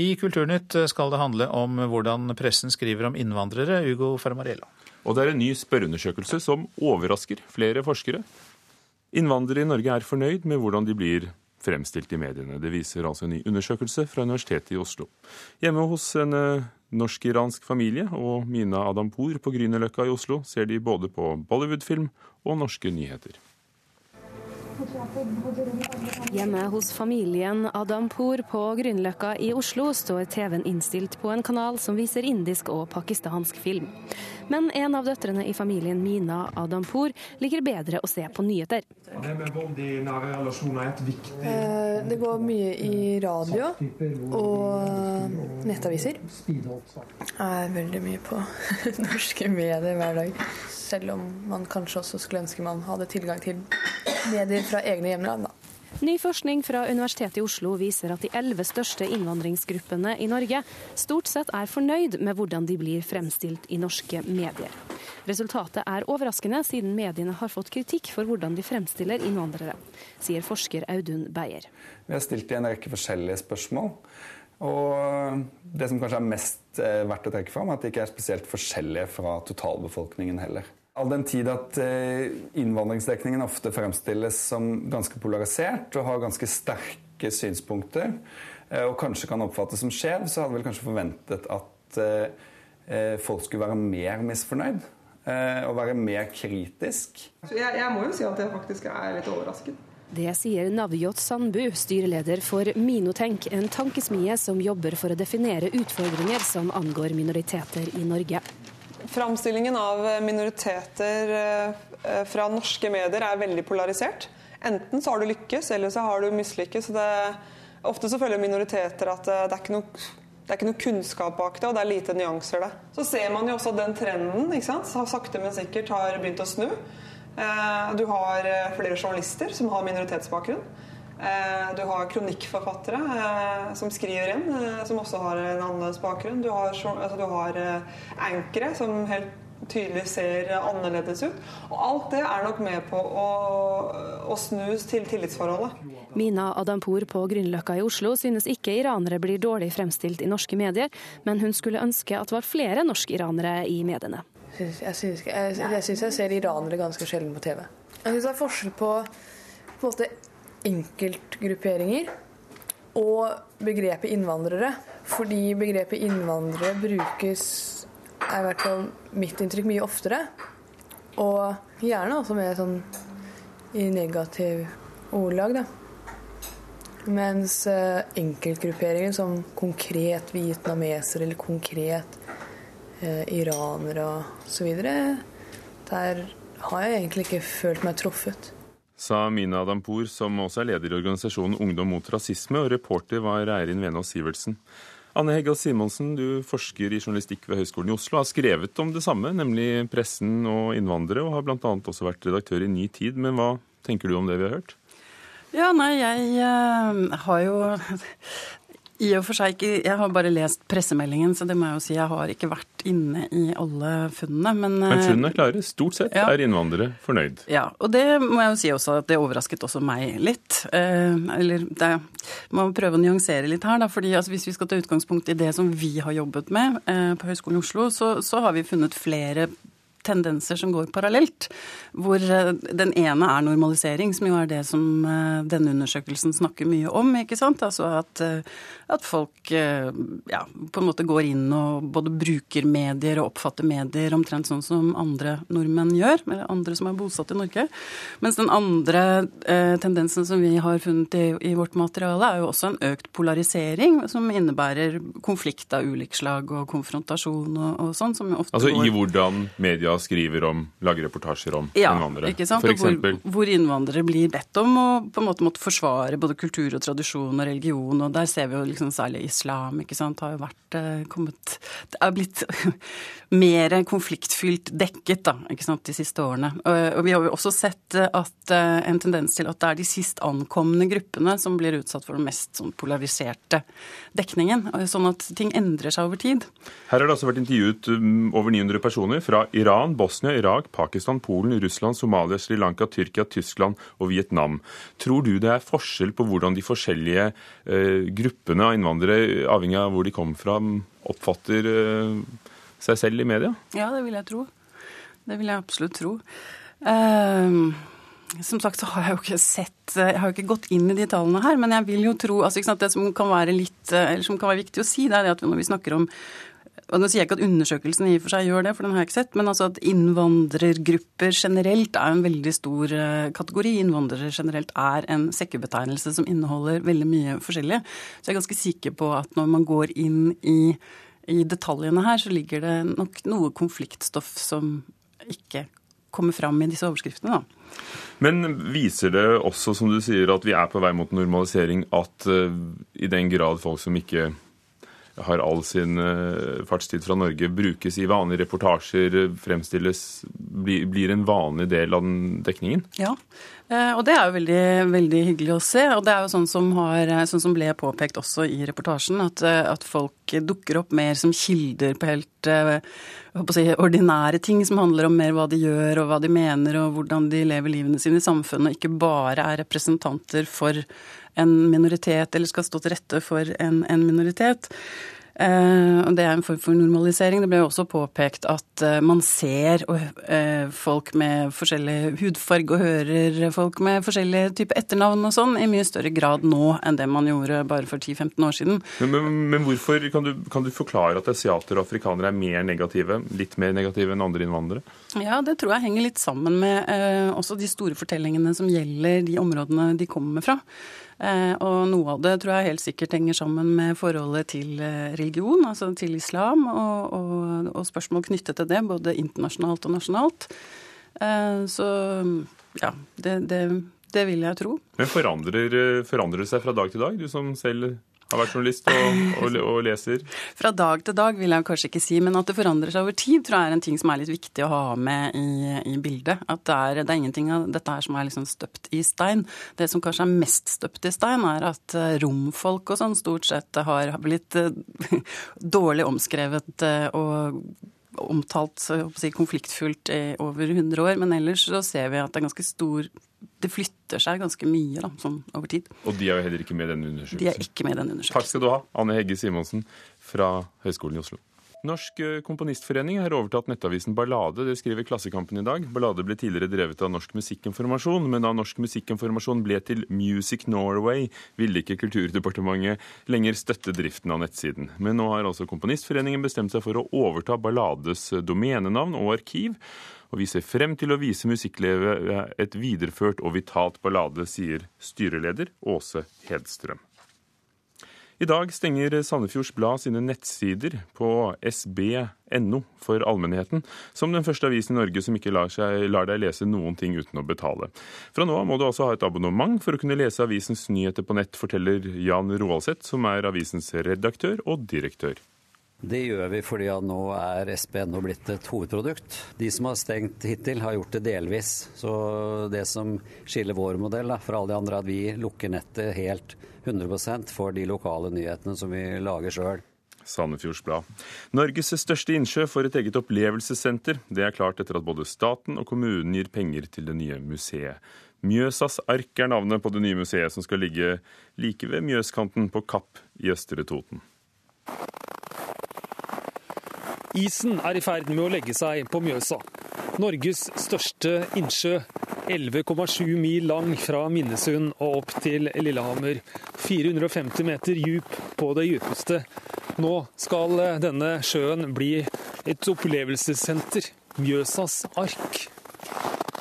I Kulturnytt skal det handle om hvordan pressen skriver om innvandrere. Ugo Fermariello. Og det er en ny spørreundersøkelse som overrasker flere forskere. Innvandrere i Norge er fornøyd med hvordan de blir fremstilt i mediene. Det viser altså en ny undersøkelse fra Universitetet i Oslo. Hjemme hos en eh, norsk-iransk familie og Mina Adampour på Grünerløkka i Oslo ser de både på Bollywood-film og norske nyheter. Hjemme hos familien Adampour på Grünerløkka i Oslo står TV-en innstilt på en kanal som viser indisk og pakistansk film. Men en av døtrene i familien, Mina Adampour, liker bedre å se på nyheter. Det med vold i nære relasjoner er et viktig eh, Det går mye i radio og nettaviser. Jeg er veldig mye på norske medier hver dag. Selv om man kanskje også skulle ønske man hadde tilgang til medier fra egne hjemland. da. Ny forskning fra Universitetet i Oslo viser at de elleve største innvandringsgruppene i Norge stort sett er fornøyd med hvordan de blir fremstilt i norske medier. Resultatet er overraskende, siden mediene har fått kritikk for hvordan de fremstiller innvandrere, sier forsker Audun Beyer. Vi har stilt i en rekke forskjellige spørsmål. Og det som kanskje er mest eh, verdt å trekke fram, er at de ikke er spesielt forskjellige fra totalbefolkningen heller. All den tid at eh, innvandringsdekningen ofte fremstilles som ganske polarisert og har ganske sterke synspunkter, eh, og kanskje kan oppfattes som skjev, så hadde vi kanskje forventet at eh, folk skulle være mer misfornøyd og være mer kritisk. Jeg, jeg må jo si at jeg faktisk er litt overrasket. Det sier Navjot Sandbu, styreleder for Minotenk, en tankesmie som jobber for å definere utfordringer som angår minoriteter i Norge. Framstillingen av minoriteter eh, fra norske medier er veldig polarisert. Enten så har du lykkes, eller så har du mislykkes. ofte så føler minoriteter at eh, det er ikke noe det er ikke noe kunnskap bak det, og det er lite nyanser. det. Så ser man jo også at den trenden ikke sant, sakte, men sikkert har begynt å snu. Eh, du har flere journalister som har minoritetsbakgrunn. Eh, du har kronikkforfattere eh, som skriver inn, eh, som også har en annerledes bakgrunn. Du har, altså, du har ankere som helt tydelig ser annerledes ut. Og alt det er nok med på å, å snus til tillitsforholdet. Mina Adampour på Grünerløkka i Oslo synes ikke iranere blir dårlig fremstilt i norske medier, men hun skulle ønske at det var flere norsk-iranere i mediene. Jeg syns jeg, jeg, jeg, ser iranere ganske sjelden på TV. Jeg syns det er forskjell på, på en måte enkeltgrupperinger og begrepet innvandrere. Fordi begrepet innvandrere brukes, er i hvert fall mitt inntrykk, mye oftere. Og gjerne også med sånn i negativ ordlag, da. Mens uh, enkeltgrupperinger som konkret vietnamesere eller konkret eh, iranere videre, der har jeg egentlig ikke følt meg truffet sa Mina Dampour, som også er leder i organisasjonen Ungdom mot rasisme, og reporter var Eirin Venås Sivertsen. Anne Hegga Simonsen, du forsker i journalistikk ved Høgskolen i Oslo, har skrevet om det samme, nemlig pressen og innvandrere, og har bl.a. også vært redaktør i Ny Tid. Men hva tenker du om det vi har hørt? Ja, nei, jeg uh, har jo i og for seg ikke Jeg har bare lest pressemeldingen, så det må jeg jo si. Jeg har ikke vært inne i alle funnene. Men, men eh, funnene er klare. Stort sett ja. er innvandrere fornøyd. Ja, og det må jeg jo si også at det overrasket også meg litt. Eh, eller det må prøve å nyansere litt her, da. fordi altså, hvis vi skal ta utgangspunkt i det som vi har jobbet med eh, på Høgskolen i Oslo, så, så har vi funnet flere tendenser som går parallelt. Hvor eh, den ene er normalisering, som jo er det som eh, denne undersøkelsen snakker mye om. ikke sant? Altså at, eh, at folk ja, på en måte går inn og både bruker medier og oppfatter medier omtrent sånn som andre nordmenn gjør, eller andre som er bosatt i Norge. Mens den andre eh, tendensen som vi har funnet i, i, vårt materiale, er jo også en økt polarisering, som innebærer konflikt av ulik slag og konfrontasjon og, og sånn. som ofte Altså i hvordan media skriver om, lager reportasjer om ja, innvandrere. Ikke sant? For eksempel. Hvor, hvor, innvandrere blir bedt om å på en måte måtte forsvare både kultur og tradisjon og religion. Og der ser vi jo liksom særlig islam ikke sant, har jo vært eh, kommet Det er blitt mer konfliktfylt dekket da, ikke sant, de siste årene. Og, og vi har jo også sett at eh, en tendens til at det er de sist ankomne gruppene som blir utsatt for den mest sånn, polariserte dekningen. Sånn at ting endrer seg over tid. Her har det altså vært intervjuet um, over 900 personer fra Iran Iran, Bosnia, Irak, Pakistan, Polen, Russland, Somalia, Sri Lanka, Tyrkia, Tyskland og Vietnam. Tror du det er forskjell på hvordan de forskjellige eh, gruppene av innvandrere, avhengig av hvor de kommer fra, oppfatter eh, seg selv i media? Ja, det vil jeg tro. Det vil jeg absolutt tro. Uh, som sagt så har jeg jo ikke sett Jeg har jo ikke gått inn i de tallene her, men jeg vil jo tro altså, Det som kan være litt, eller som kan være viktig å si, det er at når vi snakker om og Nå sier jeg ikke at undersøkelsen i og for seg gjør det, for den har jeg ikke sett, men altså at innvandrergrupper generelt er en veldig stor eh, kategori. Innvandrere generelt er en sekkebetegnelse som inneholder veldig mye forskjellig. Så jeg er ganske sikker på at når man går inn i, i detaljene her, så ligger det nok noe konfliktstoff som ikke kommer fram i disse overskriftene. da. Men viser det også, som du sier, at vi er på vei mot normalisering, at uh, i den grad folk som ikke har all sin uh, fartstid fra Norge, brukes i vanlige reportasjer, fremstilles, blir en vanlig del av den dekningen? Ja, uh, og det er jo veldig, veldig, hyggelig å se. Og det er jo sånn som, har, sånn som ble påpekt også i reportasjen, at, at, folk dukker opp mer som kilder på helt si, ordinære ting som handler om mer hva de gjør og hva de mener og hvordan de lever livene sine i samfunnet, og ikke bare er representanter for en minoritet eller skal stå til rette for en, en minoritet. Uh, det er en form for normalisering. Det ble også påpekt at uh, man ser uh, folk med forskjellig hudfarge og hører folk med forskjellige typer etternavn og sånn i mye større grad nå enn det man gjorde bare for 10-15 år siden. Men, men, men hvorfor kan du, kan du, forklare at asiater og afrikanere er mer negative, litt mer negative enn andre innvandrere? Ja, det tror jeg henger litt sammen med også de store fortellingene som gjelder de områdene de kommer fra. Eh, og noe av det tror jeg helt sikkert henger sammen med forholdet til eh, religion, altså til islam, og, og, og spørsmål knyttet til det, både internasjonalt og nasjonalt. Eh, så ja, det, det, det vil jeg tro. Men forandrer, forandrer det seg fra dag til dag, du som selv har vært journalist og, og, og, leser? Fra dag til dag vil jeg kanskje ikke si, men at det forandrer seg over tid, tror jeg er en ting som er litt viktig å ha med i, i bildet. At det er, det er, ingenting av dette her som er liksom støpt i stein. Det som kanskje er mest støpt i stein, er at eh, romfolk og sånn stort sett har blitt eh, dårlig omskrevet eh, og omtalt si, konfliktfullt i over 100 år. Men ellers så ser vi at det er ganske stor det flytter seg ganske mye da, sånn over tid. Og de er jo heller ikke med i den undersøkelsen? De er ikke med i den undersøkelsen. Takk skal du ha, Anne Hegge Simonsen fra Høgskolen i Oslo. Norsk eh, Komponistforening har overtatt nettavisen Ballade. Det skriver Klassekampen i dag. Ballade ble tidligere drevet av Norsk Musikkinformasjon, men da Norsk Musikkinformasjon ble til Music Norway, ville ikke Kulturdepartementet lenger støtte driften av nettsiden. Men nå har altså Komponistforeningen bestemt seg for å overta Ballades domenenavn og arkiv, og vi ser frem til å vise musikklivet et videreført og vitalt ballade, sier styreleder Åse Hedstrøm. I dag stenger Sandefjords Blad sine nettsider på sb.no for allmennheten, som den første avisen i Norge som ikke lar, seg, lar, deg lese noen ting uten å betale. Fra nå av må du også ha et abonnement for å kunne lese avisens nyheter på nett, forteller Jan Roaldseth, som er avisens redaktør og direktør. Det gjør vi fordi at nå er SPNO blitt et hovedprodukt. De som har stengt hittil, har gjort det delvis. Så det som skiller vår modell da, fra alle de andre, er at vi lukker nettet helt 100% for de lokale nyhetene som vi lager sjøl. Sandefjords. Norges største innsjø får et eget opplevelsessenter. Det er klart etter at både staten og kommunen gir penger til det nye museet. Mjøsas ark er navnet på det nye museet, som skal ligge like ved Mjøskanten på Kapp i Østre Toten. Isen er i ferd med å legge seg på Mjøsa. Norges største innsjø. 11,7 mil lang fra Minnesund og opp til Lillehammer. 450 meter djup på det djupeste. Nå skal denne sjøen bli et opplevelsessenter. Mjøsas ark.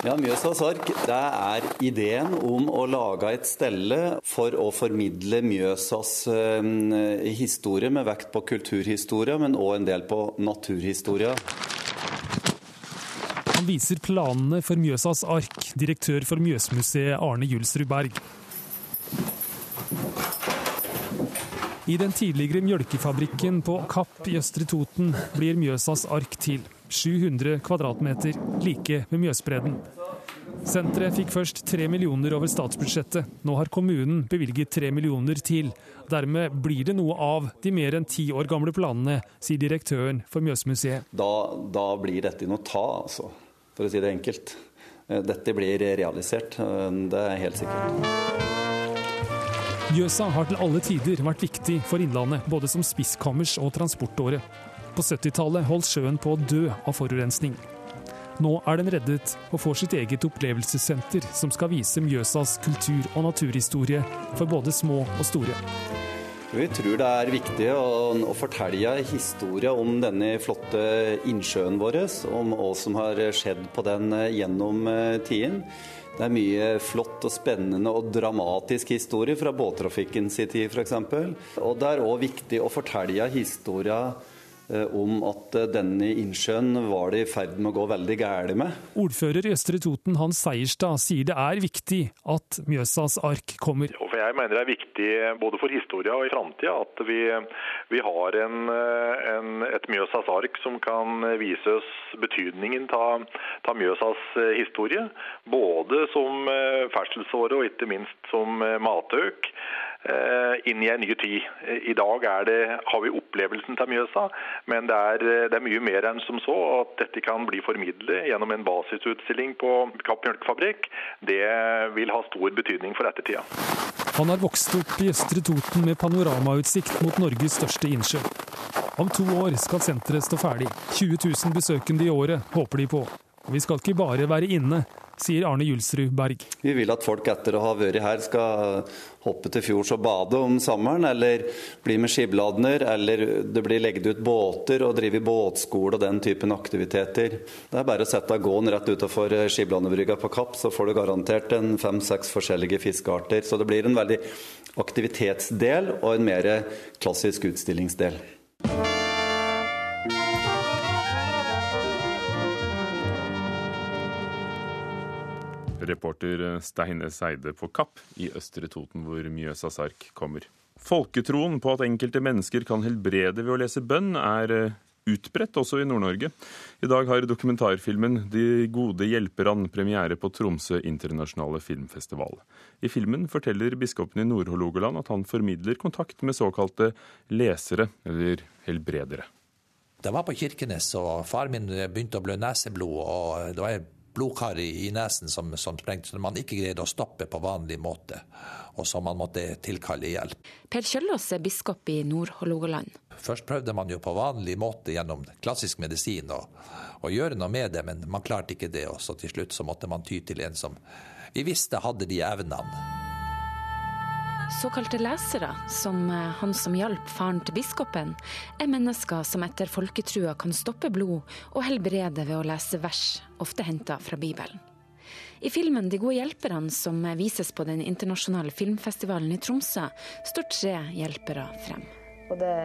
Ja, Mjøsas ark det er ideen om å lage et stelle for å formidle Mjøsas eh, historie, med vekt på kulturhistorie, men òg en del på naturhistorie. Han viser planene for Mjøsas ark, direktør for Mjøsmuseet Arne Julsrud Berg. I den tidligere mjølkefabrikken på Kapp i Østre Toten blir Mjøsas ark til. 700 kvadratmeter like ved Mjøsbredden. Senteret fikk først tre millioner over statsbudsjettet. Nå har kommunen bevilget tre millioner til. Dermed blir det noe av de mer enn ti år gamle planene, sier direktøren for Mjøsmuseet. Da, da blir dette noe ta, altså. For å si det enkelt. Eh, dette blir realisert. Eh, det er helt sikkert. Mjøsa har til alle tider vært viktig for Innlandet, både som spiskammers og transportåre. På 70-tallet holdt sjøen på å dø av forurensning. Nå er den reddet og får sitt eget opplevelsessenter som skal vise Mjøsas kultur- og naturhistorie for både små og store. Vi tror det er viktig å, å fortelle historien om denne flotte innsjøen vår, om hva som har skjedd på den gjennom eh, tiden. Det er mye flott og spennende og dramatisk historie fra båttrafikken sin tid f.eks. Og det er òg viktig å fortelle historien Eh, om at eh, denne innsjøen var det i ferd med å gå veldig galt med. Ordfører i Østre Toten Hans Seierstad sier det er viktig at Mjøsas ark kommer. Jeg mener det er viktig både for historia og i framtida at vi, vi har en, eh, en, et Mjøsas ark som kan vise oss betydningen av Mjøsas historie. Både som ferdselsåre og ikke minst som matøk. Eh, inn i en ny tid. I dag det, har vi opplevelsen til Mjøsa, men det er, det er, mye mer enn som så. At dette kan bli formidlet gjennom en basisutstilling på Kapp mjølkefabrikk, det vil ha stor betydning for ettertida. Han har vokst opp i Østre Toten med panoramautsikt mot Norges største innsjø. Om to år skal senteret stå ferdig. 20 000 besøkende i året håper de på. Og vi skal ikke bare være inne, sier Arne Julsrud Berg. Vi vil at folk etter å ha vært her skal hoppe til fjords og bade om sommeren, eller bli med skibladner, eller det blir legget ut båter og drive båtskole og den typen aktiviteter. Det er bare å sette gåen rett utenfor Skibladnebrygga på Kapp, så får du garantert en fem-seks forskjellige fiskearter. Så det blir en veldig aktivitetsdel og en mer klassisk utstillingsdel. Reporter Steine Seide på Kapp i Østre Toten, hvor Mjøsa Sark kommer. Folketroen på at enkelte mennesker kan helbrede ved å lese bønn, er eh, utbredt også i Nord-Norge. I dag har dokumentarfilmen 'De gode hjelperne' premiere på Tromsø internasjonale filmfestival. I filmen forteller biskopen i Nord-Hålogaland at han formidler kontakt med såkalte lesere, eller helbredere. Det var på Kirkenes, og far min begynte å blø neseblod. og da jeg blodkar i, i nesen som, som sprengte, som man ikke greide å stoppe på vanlig måte, og som man måtte tilkalle hjelp. Per Kjøllås er biskop i Nord-Hålogaland. Først prøvde man jo på vanlig måte gjennom klassisk medisin å, å gjøre noe med det, men man klarte ikke det, og så til slutt så måtte man ty til en som vi visste hadde de evnene. Såkalte lesere, som eh, han som hjalp faren til biskopen, er mennesker som etter folketrua kan stoppe blod og helbrede ved å lese vers, ofte henta fra Bibelen. I filmen 'De gode hjelperne', som vises på den internasjonale filmfestivalen i Tromsø, står tre hjelpere frem. Det,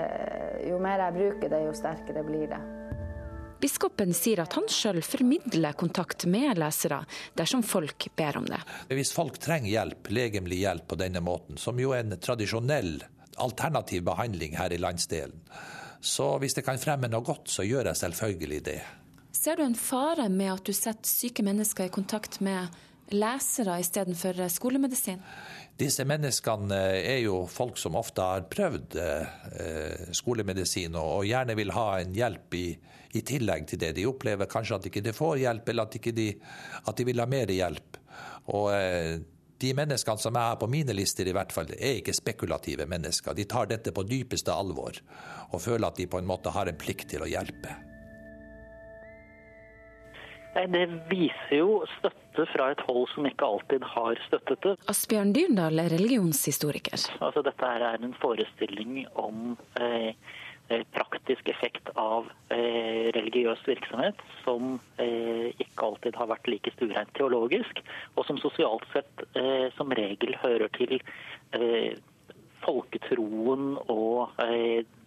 jo mer jeg bruker det, jo sterkere blir det. Biskopen sier at han sjøl formidler kontakt med lesere dersom folk ber om det. Hvis folk trenger hjelp, legemlig hjelp på denne måten, som jo er en tradisjonell alternativ behandling her i landsdelen, så hvis det kan fremme noe godt, så gjør jeg selvfølgelig det. Ser du en fare med at du setter syke mennesker i kontakt med lesere istedenfor skolemedisin? Disse menneskene er jo folk som ofte har prøvd eh, skolemedisin og gjerne vil ha en hjelp i, i tillegg til det. De opplever kanskje at de ikke får hjelp, eller at, de, at de vil ha mer hjelp. Og eh, de menneskene som har på mine lister, i hvert fall, er ikke spekulative mennesker. De tar dette på dypeste alvor og føler at de på en måte har en plikt til å hjelpe. Det viser jo støtte fra et hold som ikke alltid har støttet det. Asbjørn Dyrndal er religionshistoriker. Altså, dette er en forestilling om eh, eh, praktisk effekt av eh, religiøs virksomhet som eh, ikke alltid har vært like stuereint teologisk, og som sosialt sett eh, som regel hører til eh, folketroen og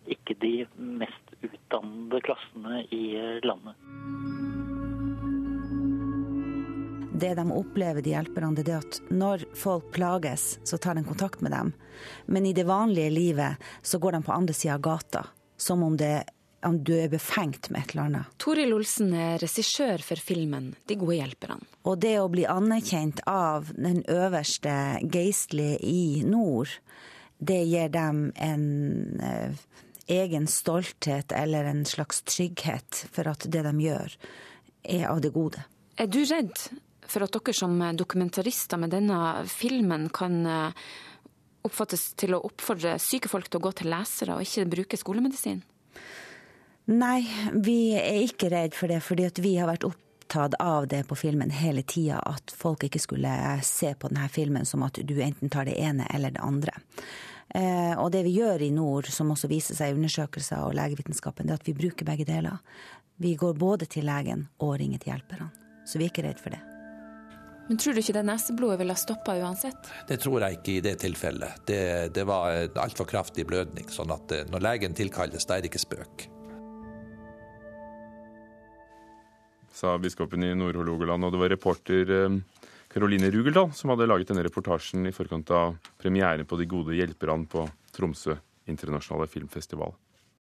ikke de mest utdannede klassene i landet. Det de opplever, de hjelperne, det er at når folk plages, så tar de kontakt med dem. Men i det vanlige livet så går de på andre sida av gata. Som om det om du er befengt med et eller annet. Toril Olsen er regissør for filmen 'De gode hjelperne'. Og det å bli anerkjent av den øverste geistlige i nord, det gir dem en eh, egen stolthet eller en slags trygghet for at det de gjør, er av det gode. Er du redd for at dere som dokumentarister med denne filmen kan eh, oppfattes til å oppfordre syke folk til å gå til lesere og ikke bruke skolemedisin? Nei, vi er ikke redd for det, fordi vi har vært opptatt av det på filmen hele tida. At folk ikke skulle se på denne filmen som at du enten tar det ene eller det andre. Eh, og det vi gjør i nord, som også viser seg i undersøkelser og legevitenskapen, det er at vi bruker begge deler. Vi går både til legen og ringer til hjelperne. Så vi er ikke redd for det. Men tror du ikke det neseblodet ville ha stoppa uansett? Det tror jeg ikke i det tilfellet. Det, det var altfor kraftig blødning. sånn at eh, når legen tilkalles, da er det ikke spøk. Sa biskopen i Nord-Hålogaland, og det var reporter Karoline Rugeldal som hadde laget denne reportasjen i forkant av premieren på De gode hjelperne på Tromsø internasjonale filmfestival.